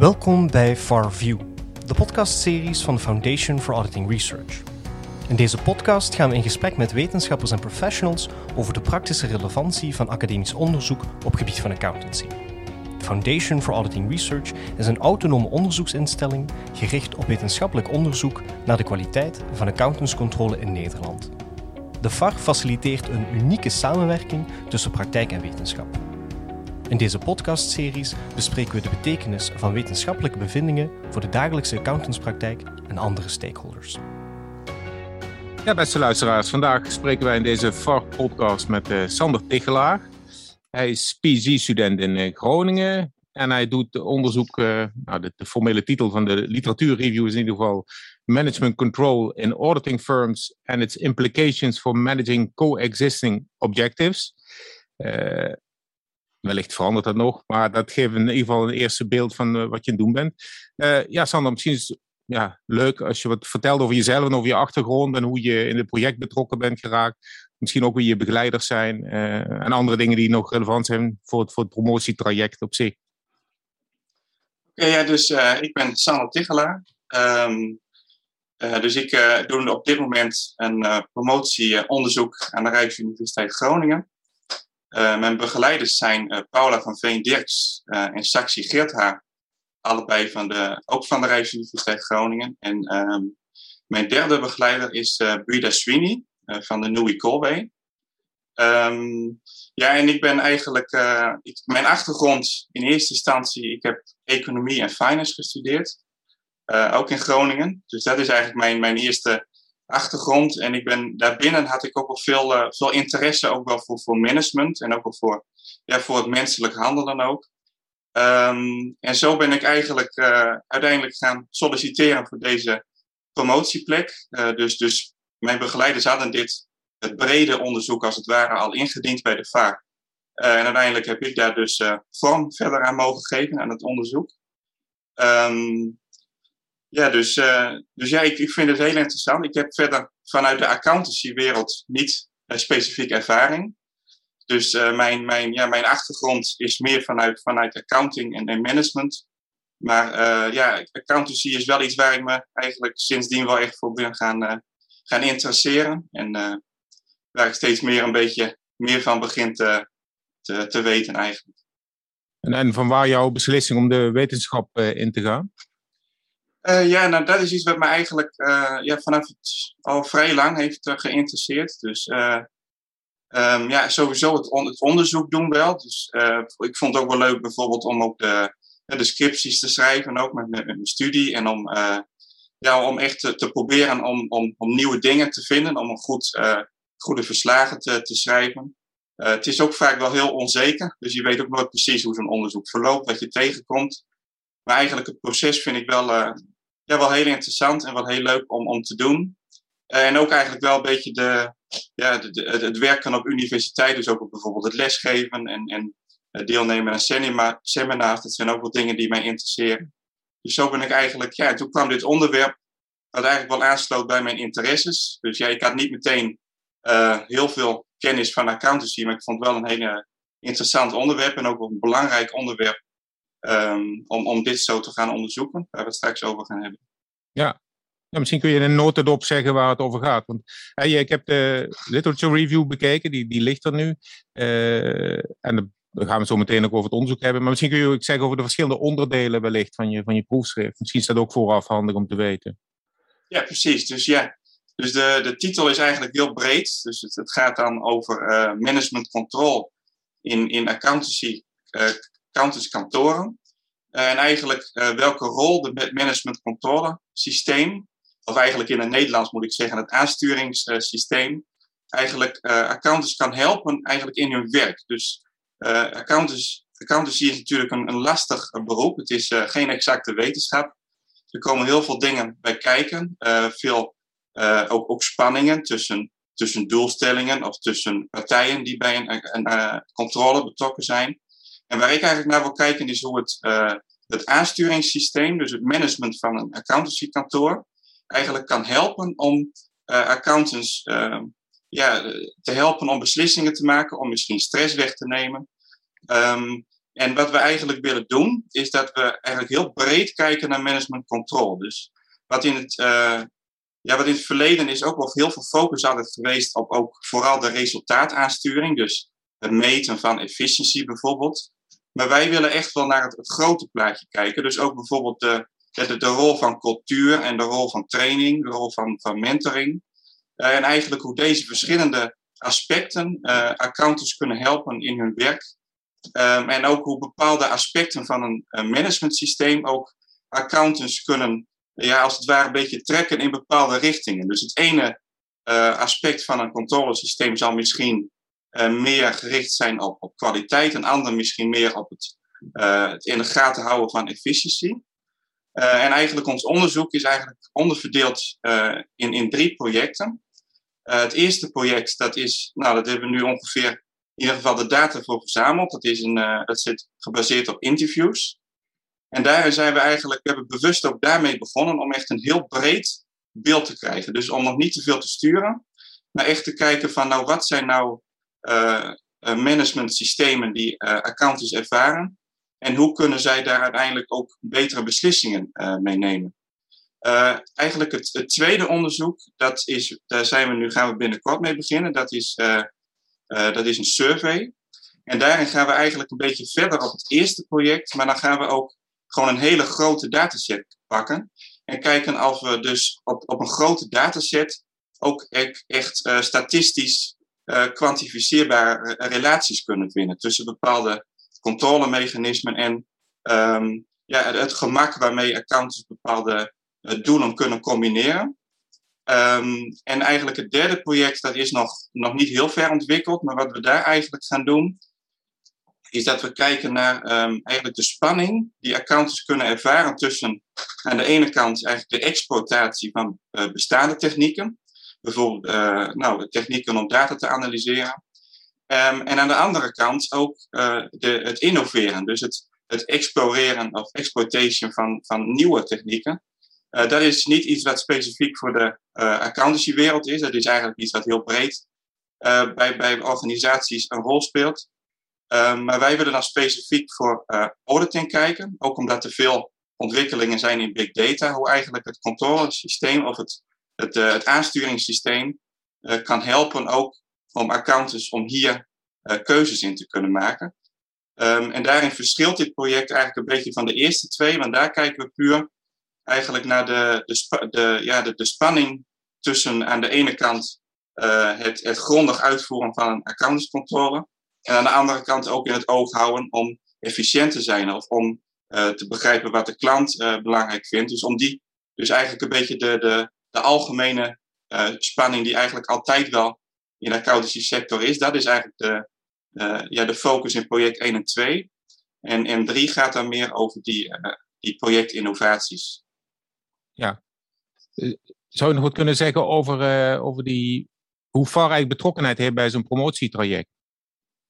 Welkom bij FarView, de podcastseries van de Foundation for Auditing Research. In deze podcast gaan we in gesprek met wetenschappers en professionals over de praktische relevantie van academisch onderzoek op gebied van accountancy. De Foundation for Auditing Research is een autonome onderzoeksinstelling gericht op wetenschappelijk onderzoek naar de kwaliteit van accountantscontrole in Nederland. De FAR faciliteert een unieke samenwerking tussen praktijk en wetenschap. In deze podcastseries bespreken we de betekenis van wetenschappelijke bevindingen voor de dagelijkse accountantspraktijk en andere stakeholders. Ja, beste luisteraars, vandaag spreken wij in deze VAR-podcast met uh, Sander Tichelaar. Hij is PhD-student in uh, Groningen en hij doet onderzoek, uh, nou, de, de, formele titel van de literatuurreview is in ieder geval Management Control in Auditing Firms and its Implications for Managing Coexisting Objectives. Wellicht verandert dat nog, maar dat geeft in ieder geval een eerste beeld van uh, wat je aan het doen bent. Uh, ja, Sander, misschien is ja, leuk als je wat vertelt over jezelf en over je achtergrond en hoe je in het project betrokken bent geraakt. Misschien ook wie je begeleiders zijn uh, en andere dingen die nog relevant zijn voor het, voor het promotietraject op zich. Oké, ja, dus ik ben Sander Tichelaar. Um, dus ik doe op dit moment een promotieonderzoek aan de Rijksuniversiteit Groningen. Uh, mijn begeleiders zijn uh, Paula van Veen-Dirks uh, en Saxi Geerthaar. Allebei van de, ook van de Rijksuniversiteit Groningen. En um, mijn derde begeleider is Brida Sweeney van de Nui Colway. Um, ja, en ik ben eigenlijk... Ik, mijn achtergrond in eerste instantie... Ik heb economie en finance gestudeerd. ook in Groningen. Dus dat is eigenlijk mijn, mijn eerste achtergrond. En ik ben, daarbinnen had ik ook wel veel, uh, veel interesse ook wel voor, voor management en ook wel voor, ja, voor het menselijk handelen ook. Um, en zo ben ik eigenlijk uh, uiteindelijk gaan solliciteren voor deze promotieplek. Uh, dus, dus mijn begeleiders hadden dit, het brede onderzoek als het ware, al ingediend bij de VAR. en uiteindelijk heb ik daar dus vorm verder aan mogen geven aan het onderzoek. Um, ja, dus, uh, dus ja, ik, ik vind het heel interessant. Ik heb verder vanuit de accountancywereld niet uh, specifiek ervaring. Dus uh, mijn, mijn, ja, mijn achtergrond is meer vanuit, vanuit accounting en, en management. Maar ja, accountancy is wel iets waar ik me eigenlijk sindsdien wel echt voor ben gaan, gaan interesseren. En waar ik steeds meer een beetje meer van begin te, te, te weten eigenlijk. En, en van waar jouw beslissing om de wetenschap in te gaan? Uh, ja, nou dat is iets wat me eigenlijk uh, ja, vanaf al vrij lang heeft uh, geïnteresseerd. Dus um, ja, sowieso het, het, onderzoek doen wel. Dus ik vond het ook wel leuk bijvoorbeeld om ook de, de scripties te schrijven, ook met, mijn studie. En om, ja, om echt te, proberen om, om, om nieuwe dingen te vinden, om een goed, goede verslagen te, te schrijven. het is ook vaak wel heel onzeker, dus je weet ook nooit precies hoe zo'n onderzoek verloopt, wat je tegenkomt. Maar eigenlijk het proces vind ik wel, ja, wel heel interessant en wel heel leuk om, om te doen. Uh, en ook eigenlijk wel een beetje de, ja, de, het werken op universiteit, dus ook bijvoorbeeld het lesgeven en, en deelnemen aan seminars. Dat zijn ook wel dingen die mij interesseren. Dus zo ben ik eigenlijk, ja, toen kwam dit onderwerp wat eigenlijk wel aansloot bij mijn interesses. Dus ja, ik had niet meteen heel veel kennis van accountancy, maar ik vond het wel een hele interessant onderwerp en ook een belangrijk onderwerp um, om, om dit zo te gaan onderzoeken, waar we het straks over gaan hebben. Ja, ja, misschien kun je een notendop zeggen waar het over gaat. Want hey, ik heb de literature review bekeken, die, die ligt er nu. Uh, en daar gaan we zo meteen ook over het onderzoek hebben. Maar misschien kun je ook zeggen over de verschillende onderdelen wellicht van je, van je proefschrift. Misschien is dat ook vooraf handig om te weten. Ja, precies. Dus ja, dus de, de titel is eigenlijk heel breed. Dus het, het gaat dan over uh, management control in, in accountancy uh, accountantskantoren. Uh, en eigenlijk uh, welke rol de management controle systeem, of eigenlijk in het Nederlands moet ik zeggen het aansturingssysteem, eigenlijk uh, accountants kan helpen eigenlijk in hun werk. Dus accountants, accountancy is natuurlijk een, een lastig beroep. Het is geen exacte wetenschap. Er komen heel veel dingen bij kijken. veel ook, ook spanningen tussen, tussen doelstellingen of tussen partijen die bij een, een controle betrokken zijn. En waar ik eigenlijk naar wil kijken is hoe het, uh, het aansturingssysteem, dus het management van een accountancykantoor, eigenlijk kan helpen om uh, accountants uh, ja, te helpen om beslissingen te maken, om misschien stress weg te nemen. Um, En wat we eigenlijk willen doen, is dat we eigenlijk heel breed kijken naar management control. Dus wat in het, ja, wat in het verleden is ook wel heel veel focus altijd geweest op ook vooral de resultaataansturing. Dus het meten van efficiëntie bijvoorbeeld. Maar wij willen echt wel naar het, grote plaatje kijken. Dus ook bijvoorbeeld de, de, de, rol van cultuur en de rol van training, de rol van, van mentoring. Uh, en eigenlijk hoe deze verschillende aspecten uh, accountants kunnen helpen in hun werk. Um, en ook hoe bepaalde aspecten van een, een managementsysteem ook accountants kunnen, ja, als het ware, een beetje trekken in bepaalde richtingen. Dus het ene uh, aspect van een controlesysteem zal misschien meer gericht zijn op, op kwaliteit, een ander misschien meer op het, het in de gaten houden van efficiëntie. en eigenlijk ons onderzoek is eigenlijk onderverdeeld in, in drie projecten. Het eerste project, dat is, nou, dat hebben we nu ongeveer in ieder geval de data voor verzameld. Dat, is een, dat zit gebaseerd op interviews. En daar zijn we eigenlijk, we hebben bewust ook daarmee begonnen om echt een heel breed beeld te krijgen. Dus om nog niet te veel te sturen, maar echt te kijken van, nou, wat zijn nou uh, managementsystemen die accountants ervaren? En hoe kunnen zij daar uiteindelijk ook betere beslissingen mee nemen? Uh, eigenlijk het, tweede onderzoek, dat is, daar zijn we nu, gaan we binnenkort mee beginnen. Dat is, uh, dat is een survey. En daarin gaan we eigenlijk een beetje verder op het eerste project, maar dan gaan we ook gewoon een hele grote dataset pakken. En kijken of we dus op, op een grote dataset ook echt statistisch kwantificeerbare relaties kunnen vinden tussen bepaalde controlemechanismen en um, ja, het, gemak waarmee accountants bepaalde doelen kunnen combineren. Um, en eigenlijk het derde project, dat is nog, nog niet heel ver ontwikkeld, maar wat we daar eigenlijk gaan doen, is dat we kijken naar um, eigenlijk de spanning die accountants kunnen ervaren tussen aan de ene kant eigenlijk de exploitatie van bestaande technieken, bijvoorbeeld uh, nou, technieken om data te analyseren, um, en aan de andere kant ook uh, de, het innoveren, dus het, het exploreren of exploitation van, van nieuwe technieken. Uh, dat is niet iets wat specifiek voor de accountancywereld is. Dat is eigenlijk iets wat heel breed bij, bij organisaties een rol speelt. maar wij willen dan specifiek voor auditing kijken. Ook omdat er veel ontwikkelingen zijn in big data. Hoe eigenlijk het controlesysteem of het, het, het aansturingssysteem kan helpen ook om accountants om hier keuzes in te kunnen maken. Um, en daarin verschilt dit project eigenlijk een beetje van de eerste twee. Want daar kijken we puur eigenlijk naar de, de, de, ja, de, de spanning tussen aan de ene kant het, grondig uitvoeren van een accountantscontrole. En aan de andere kant ook in het oog houden om efficiënt te zijn of om te begrijpen wat de klant belangrijk vindt. Dus om die, dus eigenlijk een beetje de, de, de algemene spanning die eigenlijk altijd wel in de accountancy sector is, dat is eigenlijk de, ja, de focus in project 1 en 2. En, en 3 gaat dan meer over die, die projectinnovaties. Ja. Eh, zou je nog wat kunnen zeggen over, over die, hoe Far eigenlijk betrokkenheid heeft bij zo'n promotietraject?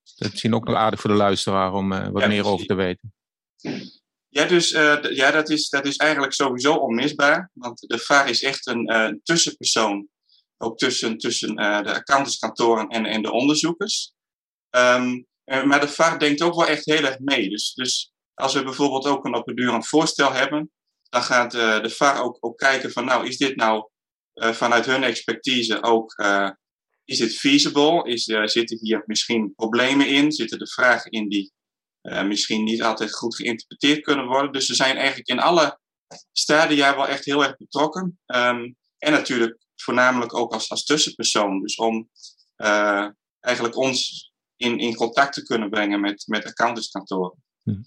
Dat is misschien ook nog aardig voor de luisteraar om wat ja, meer over te weten. Ja, dus uh, ja, dat, is, dat is eigenlijk sowieso onmisbaar. Want de VAR is echt een tussenpersoon. Ook tussen, tussen de accountantskantoren en, en de onderzoekers. Um, maar de VAR denkt ook wel echt heel erg mee. Dus, dus als we bijvoorbeeld ook een op een duur een voorstel hebben, dan gaat de VAR ook, ook kijken van, nou, is dit nou vanuit hun expertise ook, is dit feasible? Is, zitten hier misschien problemen in? Zitten er vragen in die misschien niet altijd goed geïnterpreteerd kunnen worden? Dus ze zijn eigenlijk in alle stadia wel echt heel erg betrokken. Um, en natuurlijk voornamelijk ook als, als tussenpersoon. Dus om eigenlijk ons in, in contact te kunnen brengen met, met accountantskantoren. Hm.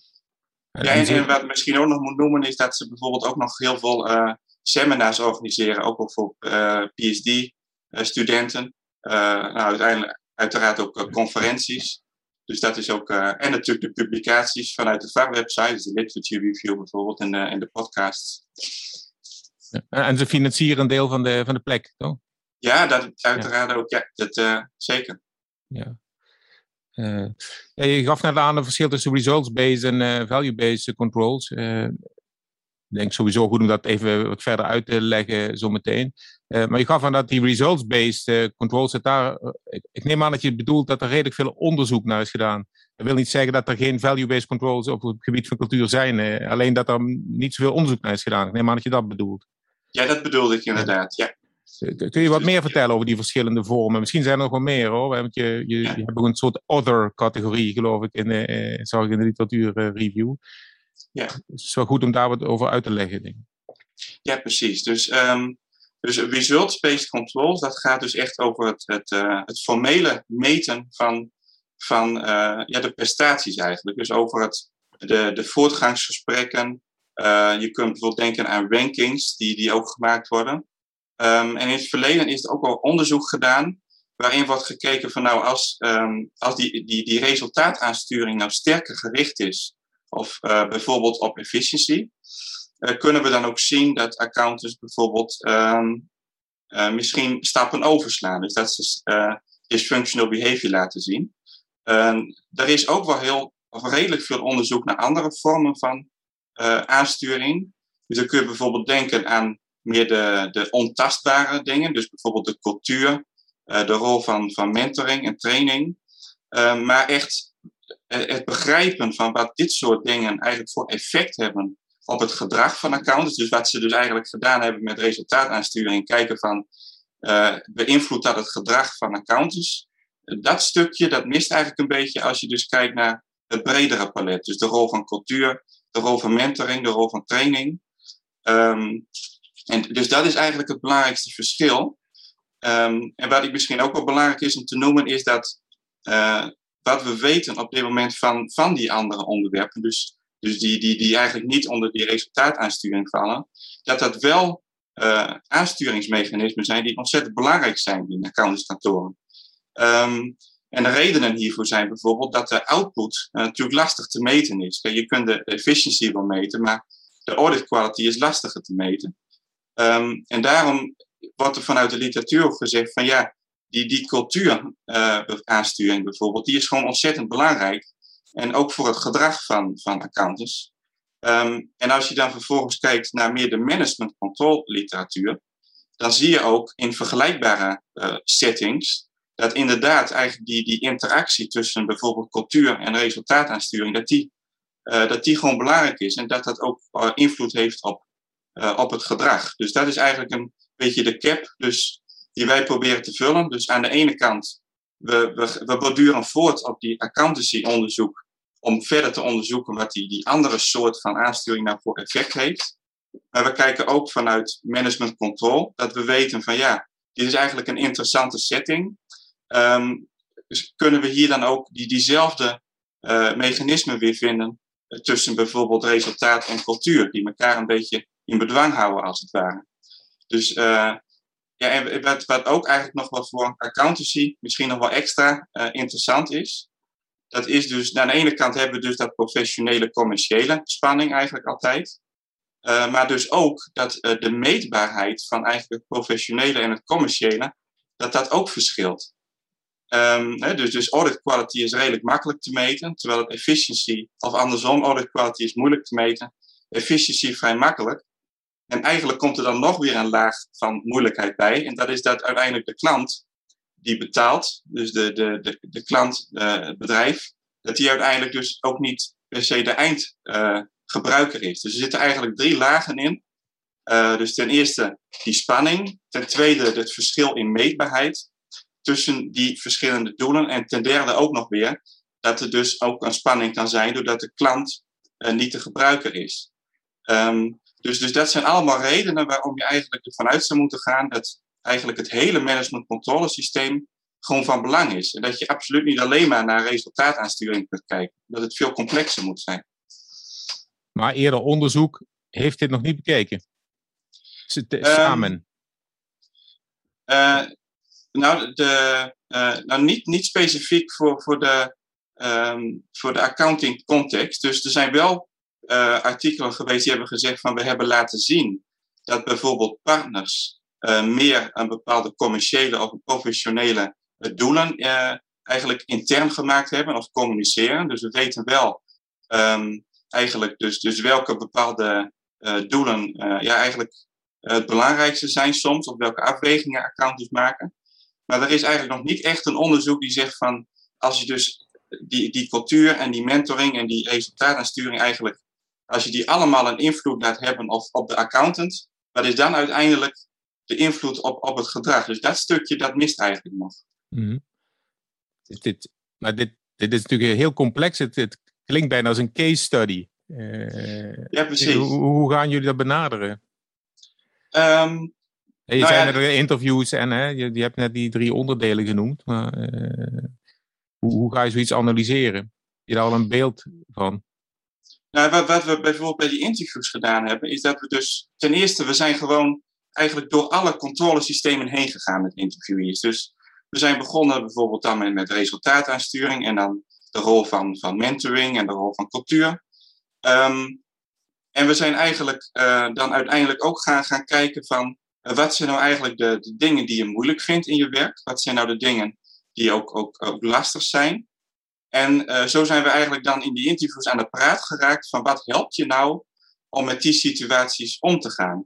Ja, en, wat misschien ook nog moet noemen is dat ze bijvoorbeeld ook nog heel veel uh, seminars organiseren, ook voor eh, PhD-studenten. Nou, uiteindelijk uiteraard ook conferenties. Dus dat is ook, en natuurlijk de publicaties vanuit de VAR-website, dus de literature review bijvoorbeeld en, en de podcasts. Ja, en ze financieren een deel van de, van de plek, toch? Ja, dat uiteraard ook, ja, dat, zeker. Ja. Uh, je gaf net aan het verschil tussen results-based en uh, value-based controls. Uh, ik denk sowieso goed om dat even wat verder uit te leggen zometeen. maar je gaf aan dat die results-based controls, daar, ik, ik, neem aan dat je bedoelt dat er redelijk veel onderzoek naar is gedaan Dat wil niet zeggen dat er geen value-based controls op het gebied van cultuur zijn. alleen dat er niet zoveel onderzoek naar is gedaan. Ik neem aan dat je dat bedoelt. Ja, dat bedoelde ik inderdaad. Ja. Kun je wat meer vertellen over die verschillende vormen? Misschien zijn er nog wel meer hoor. Want je, je, je hebt ook een soort other categorie, geloof ik, in, uh, zag ik in de literatuurreview. Ja. Het is wel goed om daar wat over uit te leggen. Denk ik. Ja, precies. Dus, um, dus result-based controls, dat gaat dus echt over het, het, uh, het formele meten van, van uh, ja, de prestaties eigenlijk. Dus over het, de, de voortgangsgesprekken. je kunt bijvoorbeeld denken aan rankings die, die ook gemaakt worden. Um, en in het verleden is er ook al onderzoek gedaan waarin wordt gekeken van nou als, um, als die, die, die resultaataansturing nou sterker gericht is, of uh, bijvoorbeeld op efficiency, uh, kunnen we dan ook zien dat accountants bijvoorbeeld um, misschien stappen overslaan. Dus dat ze dysfunctional behavior laten zien. er is ook wel heel, of redelijk veel onderzoek naar andere vormen van aansturing. Dus dan kun je bijvoorbeeld denken aan meer de, de ontastbare dingen, dus bijvoorbeeld de cultuur, de rol van, van mentoring en training. Uh, maar echt het begrijpen van wat dit soort dingen eigenlijk voor effect hebben op het gedrag van accountants. Dus wat ze dus eigenlijk gedaan hebben met resultaataansturing, kijken van uh, beïnvloedt dat het gedrag van accountants. Dat stukje, dat mist eigenlijk een beetje als je dus kijkt naar het bredere palet. Dus de rol van cultuur, de rol van mentoring, de rol van training. Um, en dus dat is eigenlijk het belangrijkste verschil. Um, en wat ik misschien ook wel belangrijk is om te noemen, is dat uh, wat we weten op dit moment van, van die andere onderwerpen, dus, dus die, die, die eigenlijk niet onder die resultaataansturing vallen, dat dat wel uh, aansturingsmechanismen zijn die ontzettend belangrijk zijn in accountantskantoren. Um, en de redenen hiervoor zijn bijvoorbeeld dat de output uh, natuurlijk lastig te meten is. Je kunt de efficiency wel meten, maar de audit quality is lastiger te meten. Um, en daarom wordt er vanuit de literatuur gezegd van ja, die, die cultuuraansturing uh, bijvoorbeeld, die is gewoon ontzettend belangrijk. En ook voor het gedrag van, van accountants. Um, en als je dan vervolgens kijkt naar meer de management control literatuur, dan zie je ook in vergelijkbare uh, settings dat inderdaad eigenlijk die, die interactie tussen bijvoorbeeld cultuur en resultaataansturing, dat die, uh, dat die gewoon belangrijk is en dat dat ook invloed heeft op op het gedrag. Dus dat is eigenlijk een beetje de cap dus, die wij proberen te vullen. Dus aan de ene kant, we, we, we borduren voort op die accountancy-onderzoek om verder te onderzoeken wat die, die andere soort van aansturing nou voor effect heeft. Maar we kijken ook vanuit management control, dat we weten van ja, dit is eigenlijk een interessante setting. Um, dus kunnen we hier dan ook die, diezelfde uh, mechanismen weer vinden tussen bijvoorbeeld resultaat en cultuur, die elkaar een beetje in bedwang houden, als het ware. Dus uh, ja, en wat, wat ook eigenlijk nog wel voor accountancy misschien nog wel extra uh, interessant is, dat is dus, aan de ene kant hebben we dus dat professionele commerciële spanning eigenlijk altijd. Uh, maar dus ook dat de meetbaarheid van eigenlijk het professionele en het commerciële, dat dat ook verschilt. Um, hè, dus, dus audit quality is redelijk makkelijk te meten, terwijl efficiency, of andersom, audit quality is moeilijk te meten, efficiency vrij makkelijk. En eigenlijk komt er dan nog weer een laag van moeilijkheid bij. En dat is dat uiteindelijk de klant die betaalt, dus de, de, de, de klant, uh, het bedrijf, dat die uiteindelijk dus ook niet per se de eindgebruiker uh, is. Dus er zitten eigenlijk drie lagen in. Uh, dus ten eerste die spanning. Ten tweede het verschil in meetbaarheid tussen die verschillende doelen. En ten derde ook nog weer dat er dus ook een spanning kan zijn doordat de klant niet de gebruiker is. Um, dus, dus dat zijn allemaal redenen waarom je eigenlijk ervan uit zou moeten gaan dat eigenlijk het hele managementcontrolesysteem gewoon van belang is. En dat je absoluut niet alleen maar naar resultaataansturing kunt kijken. Dat het veel complexer moet zijn. Maar eerder onderzoek heeft dit nog niet bekeken? Samen? Um, uh, nou, de, uh, nou niet, niet specifiek voor, voor, de, um, voor de accounting context. Dus er zijn wel uh, artikelen geweest die hebben gezegd van we hebben laten zien dat bijvoorbeeld partners uh, meer een bepaalde commerciële of professionele uh, doelen eigenlijk intern gemaakt hebben of communiceren. Dus we weten wel um, eigenlijk dus, dus welke bepaalde doelen ja, eigenlijk het belangrijkste zijn soms, of welke afwegingen accountants maken. Maar er is eigenlijk nog niet echt een onderzoek die zegt van als je dus die, die cultuur en die mentoring en die resultaataansturing eigenlijk, als je die allemaal een invloed laat hebben op, op de accountant, wat is dan uiteindelijk de invloed op, op het gedrag? Dus dat stukje, dat mist eigenlijk nog. Mm dit, maar dit, dit is natuurlijk heel complex. Het, het klinkt bijna als een case study. Uh, ja, precies. Hoe, hoe, gaan jullie dat benaderen? Um, je nou zei ja, er interviews en hè, je, je, hebt net die drie onderdelen genoemd. Maar uh, hoe, hoe, ga je zoiets analyseren? Heb je daar al een beeld van? Nou, wat, wat, we bijvoorbeeld bij die interviews gedaan hebben, is dat we dus ten eerste, we zijn gewoon eigenlijk door alle controlesystemen heen gegaan met interviewees. Dus we zijn begonnen bijvoorbeeld dan met, met resultaataansturing en dan de rol van, van mentoring en de rol van cultuur. Um, en we zijn eigenlijk uh, dan uiteindelijk ook gaan, gaan kijken van uh, wat zijn nou eigenlijk de, de, dingen die je moeilijk vindt in je werk? Wat zijn nou de dingen die ook, ook, ook lastig zijn? En uh, zo zijn we eigenlijk dan in die interviews aan de praat geraakt van wat helpt je nou om met die situaties om te gaan?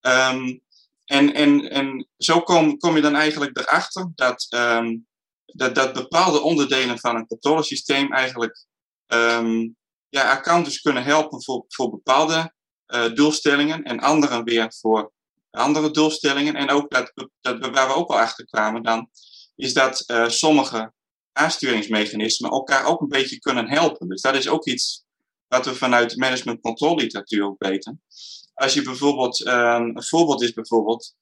Um, en, en, en zo kom, kom je dan eigenlijk erachter dat, um, dat, dat bepaalde onderdelen van een controlesysteem eigenlijk um, ja, accountants kunnen helpen voor, voor bepaalde uh, doelstellingen en anderen weer voor andere doelstellingen. En ook dat, dat, waar we ook al achter kwamen dan, is dat uh, sommige aansturingsmechanismen elkaar ook een beetje kunnen helpen. Dus dat is ook iets wat we vanuit management control literatuur ook weten. Als je bijvoorbeeld, um, een voorbeeld is bijvoorbeeld,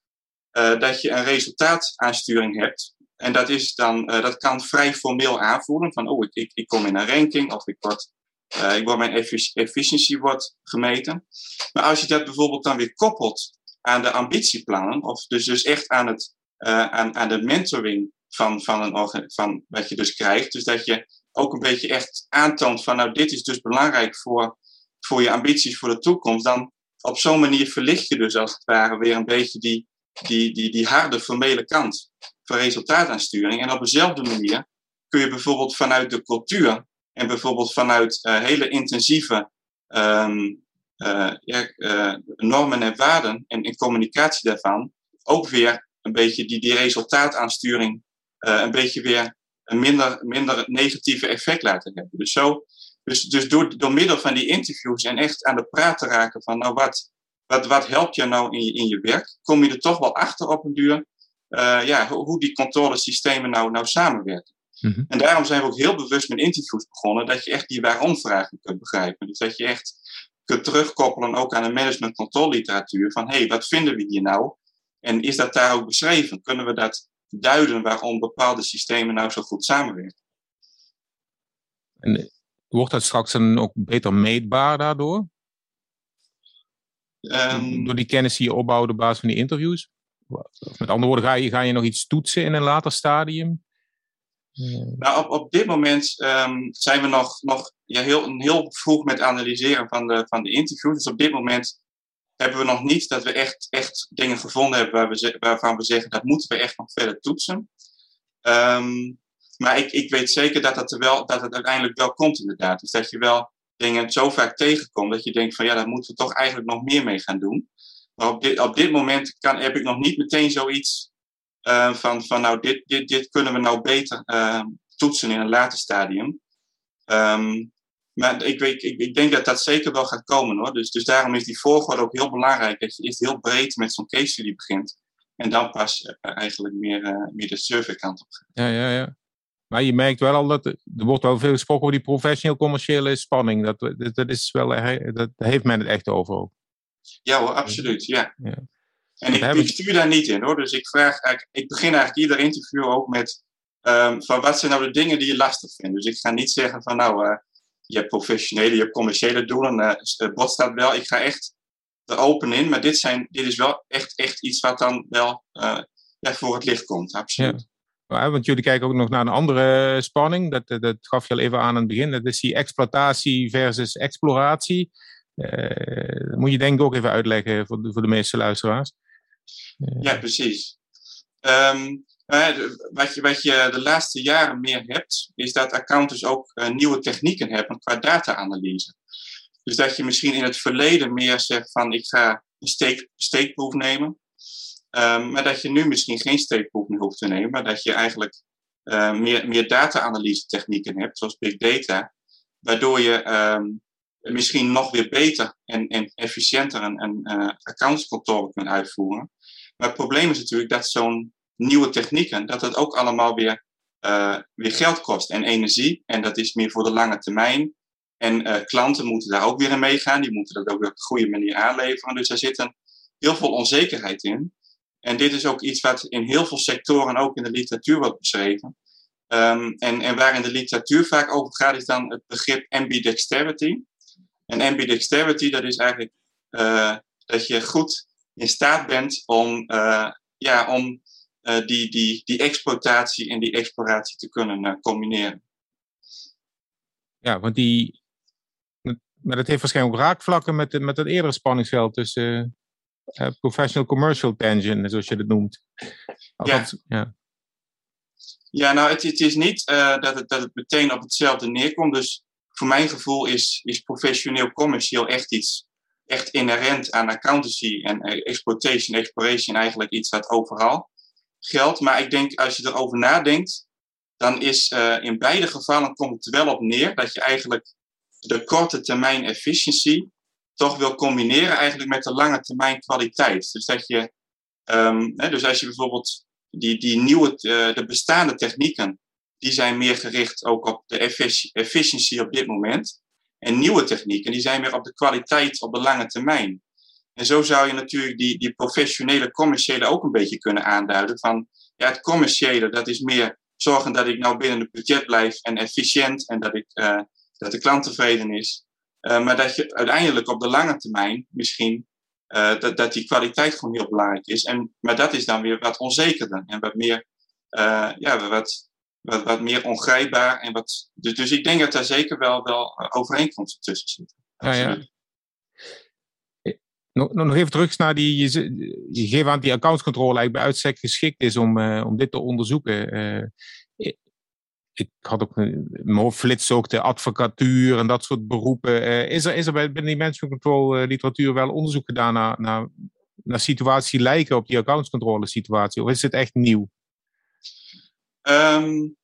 uh, dat je een resultaataansturing hebt. En dat, is dan, uh, dat kan vrij formeel aanvoelen van, oh, ik, ik, kom in een ranking of ik word, uh, ik word mijn efficiëntie wordt gemeten. Maar als je dat bijvoorbeeld dan weer koppelt aan de ambitieplannen, of dus, dus echt aan, het, aan, aan de mentoring van, van, een, van wat je dus krijgt, dus dat je ook een beetje echt aantoont van, nou, dit is dus belangrijk voor, voor je ambities voor de toekomst, dan op zo'n manier verlicht je dus als het ware weer een beetje die, die, die, die harde formele kant van resultaataansturing. En op dezelfde manier kun je bijvoorbeeld vanuit de cultuur en bijvoorbeeld vanuit uh, hele intensieve um, uh, ja, uh, normen en waarden en, en, communicatie daarvan ook weer een beetje die, die resultaataansturing een beetje weer een minder, minder negatieve effect laten hebben. Dus, zo, dus, dus door, door middel van die interviews en echt aan de praat te raken van nou wat, wat, wat helpt je nou in je, in je werk? Kom je er toch wel achter op een duur uh, ja, hoe die controlesystemen nou, nou samenwerken. Mm-hmm. En daarom zijn we ook heel bewust met interviews begonnen, dat je echt die waarom-vragen kunt begrijpen. Dus dat je echt kunt terugkoppelen ook aan de management control literatuur van hé, hey, wat vinden we hier nou? En is dat daar ook beschreven? Kunnen we dat duiden waarom bepaalde systemen nou zo goed samenwerken? En wordt dat straks dan ook beter meetbaar daardoor? Um, Door die kennis die je opbouwt op basis van die interviews? Met andere woorden, ga je, ga je nog iets toetsen in een later stadium? Nou, op, op dit moment um, zijn we nog, nog ja, heel, heel vroeg met analyseren van de, van de interviews. Dus op dit moment hebben we nog niet dat we echt, echt dingen gevonden hebben waar we, waarvan we zeggen dat moeten we echt nog verder toetsen. Um, maar ik, ik weet zeker dat, dat, er wel, dat het uiteindelijk wel komt inderdaad. Dus dat je wel dingen zo vaak tegenkomt dat je denkt van ja, daar moeten we toch eigenlijk nog meer mee gaan doen. Maar op dit, op dit moment kan, heb ik nog niet meteen zoiets uh, van, van nou, dit, dit, dit kunnen we nou beter uh, toetsen in een later stadium. Um, maar ik, ik, ik, denk dat dat zeker wel gaat komen hoor. Dus, dus daarom is die volgorde ook heel belangrijk. Dat je eerst heel breed met zo'n case study begint. En dan pas uh, eigenlijk meer, meer de op gaat. Ja, ja, ja. Maar je merkt wel al dat er wordt wel veel gesproken over die professioneel-commerciële spanning. Dat, dat, dat, is wel, dat heeft men het echt over ook. Ja hoor, absoluut. Ja. ja. En ik, ik, stuur daar niet in hoor. Dus ik vraag ik begin eigenlijk ieder interview ook met um, van wat zijn nou de dingen die je lastig vindt. Dus ik ga niet zeggen van nou, uh, je hebt professionele, je hebt commerciële doelen. Uh, het bot staat wel. Ik ga echt er open in. Maar dit, zijn, dit is wel echt, echt iets wat dan wel uh, voor het licht komt. Absoluut. Ja. Want jullie kijken ook nog naar een andere spanning. Dat, dat gaf je al even aan aan het begin. Dat is die exploitatie versus exploratie. Uh, dat moet je denk ik ook even uitleggen voor de, voor de meeste luisteraars. Ja, precies. Um, wat, je, wat je de laatste jaren meer hebt, is dat accountants ook uh, nieuwe technieken hebben qua data-analyse. Dus dat je misschien in het verleden meer zegt van ik ga een steek, steekproef nemen. Um, maar dat je nu misschien geen steekproef meer hoeft te nemen, maar dat je eigenlijk meer, meer data-analyse technieken hebt, zoals big data, waardoor je ehm, misschien nog weer beter en, en efficiënter een, een kunt uitvoeren. Maar het probleem is natuurlijk dat zo'n nieuwe technieken, dat het ook allemaal weer, weer geld kost en energie. En dat is meer voor de lange termijn. En klanten moeten daar ook weer in meegaan. Die moeten dat ook op een goede manier aanleveren. Dus daar zit een, heel veel onzekerheid in. En dit is ook iets wat in heel veel sectoren, ook in de literatuur, wordt beschreven. Um, en, en waar in de literatuur vaak over gaat, is dan het begrip ambidexterity. En ambidexterity, dat is eigenlijk uh, dat je goed in staat bent om, ja, om uh, die, die, die exploitatie en die exploratie te kunnen combineren. Ja, want die, maar dat heeft waarschijnlijk ook raakvlakken met, met het eerdere spanningsveld tussen uh, professional commercial tension, zoals je dat noemt. ja. ja. ja. nou, het, het is niet uh, dat, het, dat het meteen op hetzelfde neerkomt. Dus voor mijn gevoel is, is professioneel commercieel echt iets echt inherent aan accountancy en exploitation, exploration eigenlijk iets wat overal geldt. Maar ik denk, als je erover nadenkt, dan is uh, in beide gevallen komt het wel op neer dat je eigenlijk de korte termijn efficiëntie toch wil combineren eigenlijk met de lange termijn kwaliteit. Dus dat je, um, hè, dus als je bijvoorbeeld die, die nieuwe, uh, de bestaande technieken, die zijn meer gericht ook op de efficiëntie op dit moment. En nieuwe technieken, die zijn meer op de kwaliteit op de lange termijn. En zo zou je natuurlijk die, die professionele commerciële ook een beetje kunnen aanduiden. Van ja, het commerciële, dat is meer zorgen dat ik nou binnen het budget blijf en efficiënt en dat, ik, uh, dat de klant tevreden is. Uh, maar dat je uiteindelijk op de lange termijn misschien uh, dat, dat die kwaliteit gewoon heel belangrijk is. En, maar dat is dan weer wat onzekerder en wat meer, ja, wat, wat, wat meer ongrijpbaar. En wat, dus, dus ik denk dat daar zeker wel, wel overeenkomsten tussen zitten. Ja, ja. Nog, nog even terug naar die, je, je geeft aan die accountscontrole eigenlijk bij uitstek geschikt is om, om dit te onderzoeken ik had ook een flits ook de advocatuur en dat soort beroepen. Is, er, is er bij, binnen die management control literatuur wel onderzoek gedaan naar, naar, naar situatie lijken op die accountscontrole situatie? Of is het echt nieuw? Um,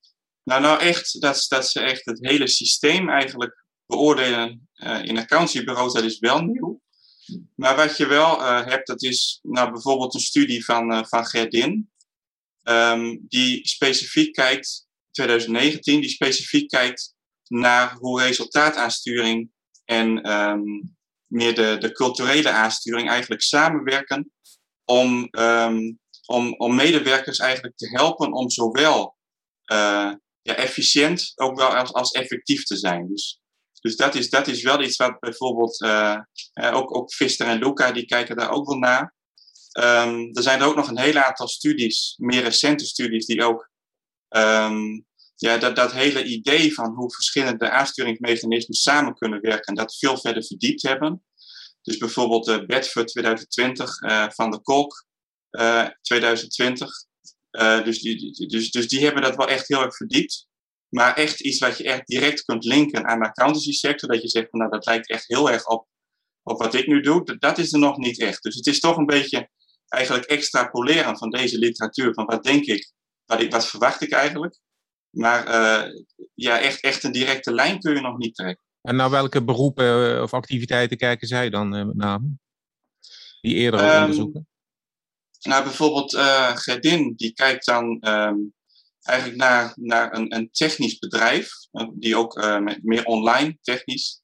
nou, nou echt, dat, dat ze echt het hele systeem eigenlijk beoordelen in accountiebureaus, dat is wel nieuw. Maar wat je wel hebt, dat is nou, bijvoorbeeld een studie van, van Gerdin. Um, die specifiek kijkt 2019, die specifiek kijkt naar hoe resultaataansturing en um, meer de, de culturele aansturing eigenlijk samenwerken om, um, om, om medewerkers eigenlijk te helpen om zowel uh, ja, efficiënt ook wel als, als effectief te zijn. Dus, dus dat, is, dat is wel iets wat bijvoorbeeld uh, ook, ook Vister en Luca, die kijken daar ook wel naar. Um, er zijn er ook nog een heel aantal studies, meer recente studies, die ook um, ja, dat, dat hele idee van hoe verschillende aansturingsmechanismen samen kunnen werken, dat veel verder verdiept hebben. Dus bijvoorbeeld uh, Bedford 2020 uh, van de Kolk uh, 2020. dus, die, dus, dus die hebben dat wel echt heel erg verdiept. Maar echt iets wat je echt direct kunt linken aan de accountancy sector, dat je zegt, van, nou dat lijkt echt heel erg op, op wat ik nu doe, dat, dat is er nog niet echt. Dus het is toch een beetje eigenlijk extrapoleren van deze literatuur, van wat denk ik, wat, ik, wat verwacht ik eigenlijk. Maar uh, ja, echt, echt een directe lijn kun je nog niet trekken. En naar welke beroepen eh, of activiteiten kijken zij dan uh, met name? Die eerder um, onderzoeken? Nou, bijvoorbeeld uh, Gerdin, die kijkt dan um, eigenlijk naar, naar een, een technisch bedrijf, die ook met, meer online technisch,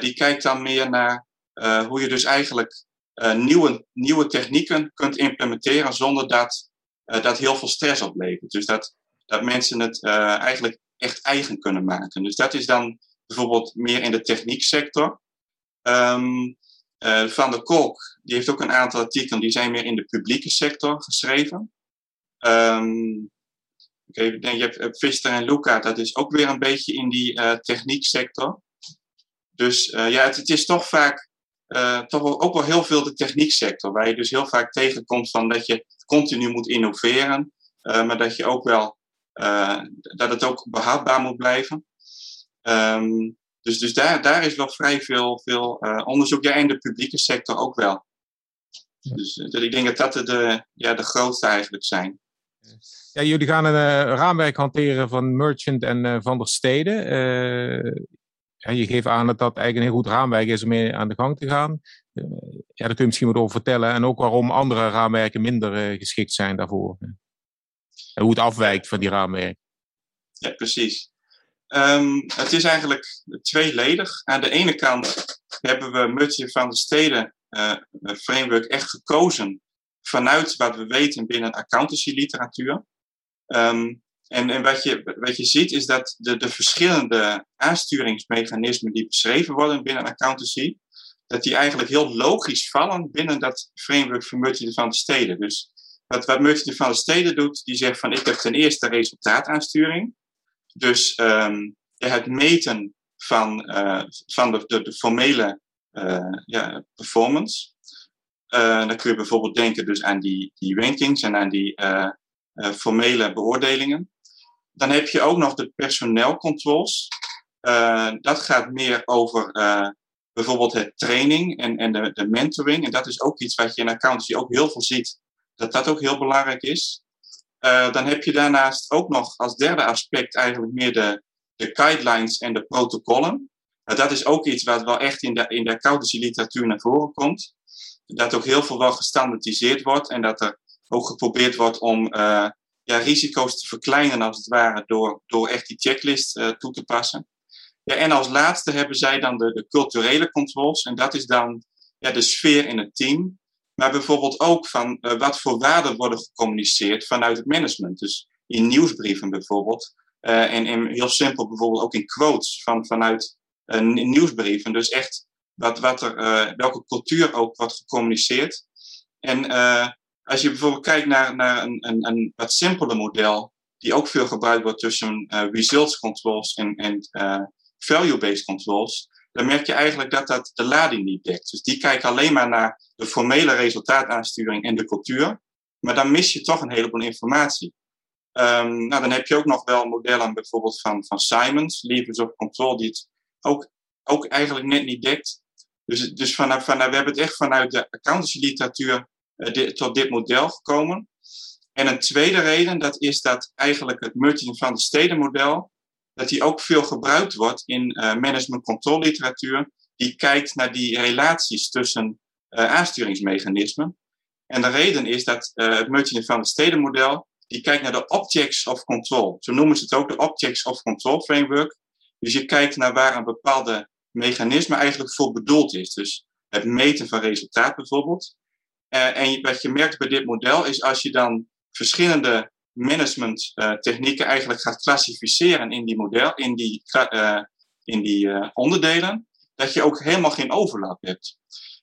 die kijkt dan meer naar hoe je dus eigenlijk nieuwe, nieuwe technieken kunt implementeren zonder dat dat heel veel stress oplevert. Dus dat dat mensen het eigenlijk echt eigen kunnen maken. Dus dat is dan bijvoorbeeld meer in de technieksector. Um, uh, Van der Kolk, die heeft ook een aantal artikelen, die zijn meer in de publieke sector geschreven. Um, okay, je hebt Vister en Luca, dat is ook weer een beetje in die uh, technieksector. Dus uh, ja, het, het, is toch vaak, toch wel, ook wel heel veel de technieksector, waar je dus heel vaak tegenkomt van dat je continu moet innoveren, maar dat je ook wel dat het ook behapbaar moet blijven. Um, dus dus daar, daar is wel vrij veel, veel onderzoek. Ja, in de publieke sector ook wel. Dus, dus ik denk dat dat de, ja, de grootste eigenlijk zijn. Ja, jullie gaan een raamwerk hanteren van Merchant en Van der Steden. en je geeft aan dat dat eigenlijk een heel goed raamwerk is om mee aan de gang te gaan. ja, daar kun je misschien wat over vertellen. En ook waarom andere raamwerken minder geschikt zijn daarvoor. En hoe het afwijkt van die raamwerken. Ja, precies. Um, het is eigenlijk tweeledig. Aan de ene kant hebben we Mutje van de Steden framework echt gekozen vanuit wat we weten binnen accountancy literatuur. Um, en, en wat, je, wat je ziet is dat de, de verschillende aansturingsmechanismen die beschreven worden binnen accountancy, dat die eigenlijk heel logisch vallen binnen dat framework van Mutje van de Steden. Dus wat, wat van de Steden doet, die zegt van ik heb ten eerste resultaataansturing. Dus um, het meten van, uh, van de, de, formele uh, ja, performance. Uh, dan kun je bijvoorbeeld denken dus aan die, die rankings en aan die formele beoordelingen. Dan heb je ook nog de personeelcontrols. dat gaat meer over bijvoorbeeld het training en, en de, de mentoring. En dat is ook iets wat je in accountancy ook heel veel ziet. Dat dat ook heel belangrijk is. Dan heb je daarnaast ook nog als derde aspect eigenlijk meer de, de guidelines en de protocollen. Dat is ook iets wat wel echt in de, in de accountancy literatuur naar voren komt. Dat ook heel veel wel gestandardiseerd wordt en dat er ook geprobeerd wordt om uh, ja, risico's te verkleinen als het ware door, door echt die checklist toe te passen. Ja, en als laatste hebben zij dan de, culturele controls en dat is dan ja, de sfeer in het team maar bijvoorbeeld ook van uh, wat voor waarden worden gecommuniceerd vanuit het management. Dus in nieuwsbrieven bijvoorbeeld. En, en, heel simpel bijvoorbeeld ook in quotes van, vanuit nieuwsbrieven. Dus echt wat, wat er, welke cultuur ook wordt gecommuniceerd. En als je bijvoorbeeld kijkt naar, naar een, een, een wat simpeler model, die ook veel gebruikt wordt tussen results controls en, en value-based controls, dan merk je eigenlijk dat dat de lading niet dekt. Dus die kijken alleen maar naar de formele resultaataansturing en de cultuur. Maar dan mis je toch een heleboel informatie. Um, nou, dan heb je ook nog wel modellen bijvoorbeeld van, van Simons, Levers of Control, die het ook, ook eigenlijk net niet dekt. Dus, dus vanaf, vanaf, we hebben het echt vanuit de accountancy literatuur uh, tot dit model gekomen. En een tweede reden, dat is dat eigenlijk het merchant van de steden model, dat die ook veel gebruikt wordt in uh, management control literatuur, die kijkt naar die relaties tussen uh, aansturingsmechanismen. En de reden is dat het merchant van de stedenmodel, die kijkt naar de objects of control. Zo noemen ze het ook, de objects of control framework. Dus je kijkt naar waar een bepaalde mechanisme eigenlijk voor bedoeld is. Dus het meten van resultaat bijvoorbeeld. Uh, en wat je merkt bij dit model is als je dan verschillende management uh, technieken eigenlijk gaat klassificeren in die model, in die, uh, in die onderdelen, dat je ook helemaal geen overlap hebt.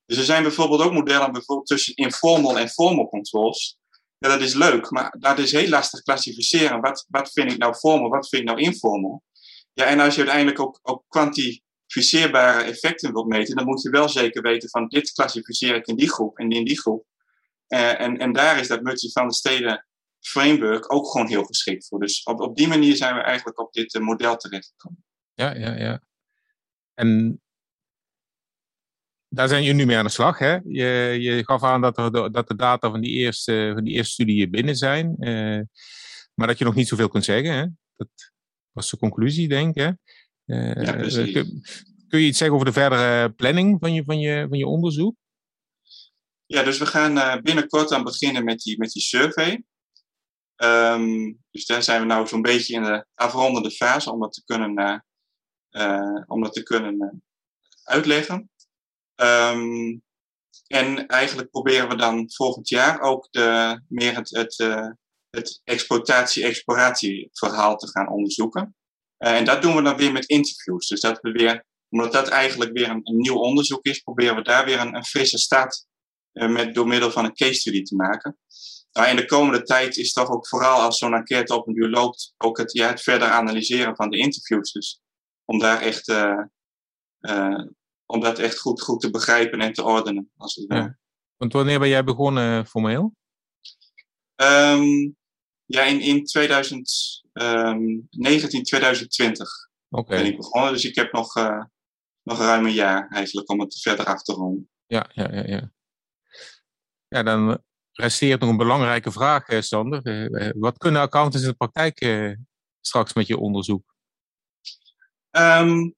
Dus er zijn bijvoorbeeld ook modellen bijvoorbeeld tussen informal en formal controls. Ja, dat is leuk, maar dat is heel lastig klassificeren. Wat, wat vind ik nou formal, wat vind ik nou informal? Ja, en als je uiteindelijk ook, ook kwantificeerbare effecten wilt meten, dan moet je wel zeker weten van dit klassificeer ik in die groep en in die groep. en, en daar is dat Mutje van de Steden framework ook gewoon heel geschikt voor. Dus op, op die manier zijn we eigenlijk op dit uh, model terechtgekomen. Ja, ja, ja. En daar zijn jullie nu mee aan de slag. Hè? Je, je gaf aan dat, dat de data van die eerste, van die eerste studie binnen zijn. Uh, maar dat je nog niet zoveel kunt zeggen. Hè? Dat was de conclusie, denk ik. Uh, ja, kun, kun, je iets zeggen over de verdere planning van je, van je, van je onderzoek? Ja, dus we gaan binnenkort aan beginnen met die, met die survey. Um, dus daar zijn we nou zo'n beetje in de afrondende fase om dat te kunnen, uh, uh, om dat te kunnen uh, uitleggen. Um, en eigenlijk proberen we dan volgend jaar ook de, meer het, het, het exploitatie-exploratieverhaal te gaan onderzoeken. En dat doen we dan weer met interviews. Dus dat we weer, omdat dat eigenlijk weer een, een nieuw onderzoek is, proberen we daar weer een, een frisse start met, door middel van een case study te maken. Nou, in de komende tijd is toch ook vooral als zo'n enquête op een loopt, ook het, ja, het verder analyseren van de interviews. Dus om daar echt, uh, uh, om dat echt goed, goed te begrijpen en te ordenen. Als het ja. Want wanneer ben jij begonnen formeel? Um, ja, in, in 2019, 2020 okay. ben ik begonnen. Dus ik heb nog, nog ruim een jaar eigenlijk om het verder af te ronden. Ja, ja, ja, ja. Ja, dan resteert nog een belangrijke vraag, Sander. wat kunnen accountants in de praktijk straks met je onderzoek? Um,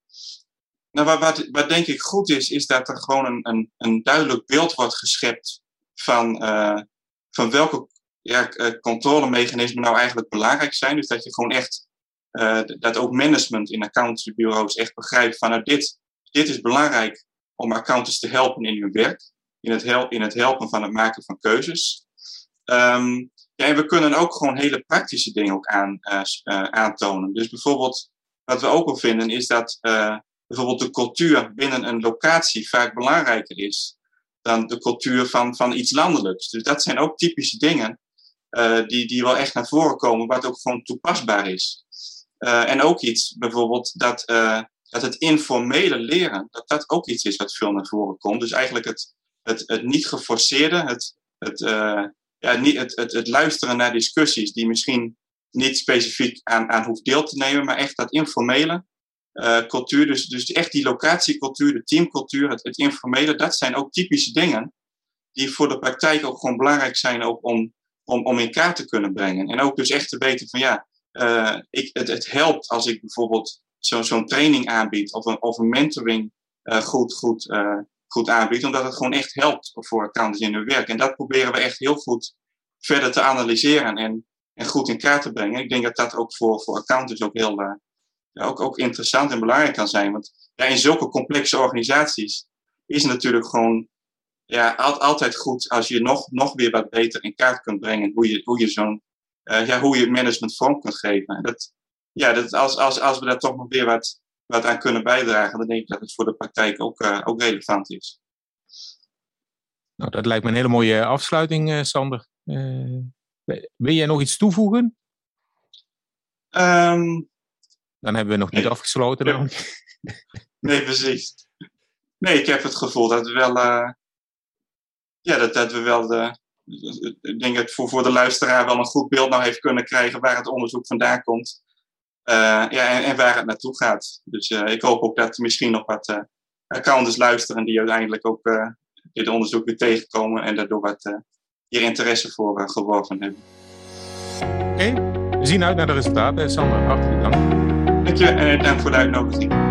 nou, wat, wat, denk ik goed is, is dat er gewoon een, een, een duidelijk beeld wordt geschept van, uh, van welke ja, controlemechanismen nou eigenlijk belangrijk zijn. Dus dat je gewoon echt, uh, dat ook management in accountancybureaus echt begrijpt van nou, dit, dit is belangrijk om accountants te helpen in hun werk, in het, hel in het helpen van het maken van keuzes. Ja, en we kunnen ook gewoon hele praktische dingen ook aan, uh, aantonen. Dus bijvoorbeeld, wat we ook wel vinden, is dat bijvoorbeeld de cultuur binnen een locatie vaak belangrijker is dan de cultuur van, van iets landelijks. Dus dat zijn ook typische dingen die, die wel echt naar voren komen, wat ook gewoon toepasbaar is. Uh, en ook iets bijvoorbeeld dat, uh, dat het informele leren, dat dat ook iets is wat veel naar voren komt. Dus eigenlijk het, het, het niet geforceerde, het, het, ja, niet, het, het, het luisteren naar discussies die misschien niet specifiek aan, aan hoeft deel te nemen, maar echt dat informele, cultuur. Dus, dus echt die locatiecultuur, de teamcultuur, het, het, informele, dat zijn ook typische dingen die voor de praktijk ook gewoon belangrijk zijn ook om, om, om in kaart te kunnen brengen. En ook dus echt te weten van ja, uh, ik, het, het helpt als ik bijvoorbeeld zo'n training aanbied of een, of een mentoring uh, goed, goed, goed aanbied, omdat het gewoon echt helpt voor accountants in hun werk. En dat proberen we echt heel goed verder te analyseren en, en goed in kaart te brengen. Ik denk dat dat ook voor, voor accountants ook heel, ook, ook interessant en belangrijk kan zijn. Want ja, in zulke complexe organisaties is natuurlijk gewoon ja, altijd goed als je nog, nog weer wat beter in kaart kunt brengen hoe je, hoe je zo'n uh, ja, hoe je management vorm kunt geven. Dat, ja, dat als, als, als we daar toch nog weer wat, wat aan kunnen bijdragen, dan denk ik dat het voor de praktijk ook, uh, ook relevant is. Nou, dat lijkt me een hele mooie afsluiting, uh, Sander. wil jij nog iets toevoegen? Um, dan hebben we nog niet afgesloten. Dan. Nee, precies. Nee, ik heb het gevoel dat we wel. Uh, ja, dat, dat we wel. De, ik denk dat voor, voor de luisteraar wel een goed beeld nou heeft kunnen krijgen waar het onderzoek vandaan komt. Uh, ja, en, en, waar het naartoe gaat. Dus uh, ik hoop ook dat er misschien nog wat uh, accountants luisteren die uiteindelijk ook dit onderzoek weer tegenkomen en daardoor wat hier interesse voor geworven hebben. Oké, okay. we zien uit naar de resultaten. Sander, hartelijk dank. Dank je en dank voor de uitnodiging.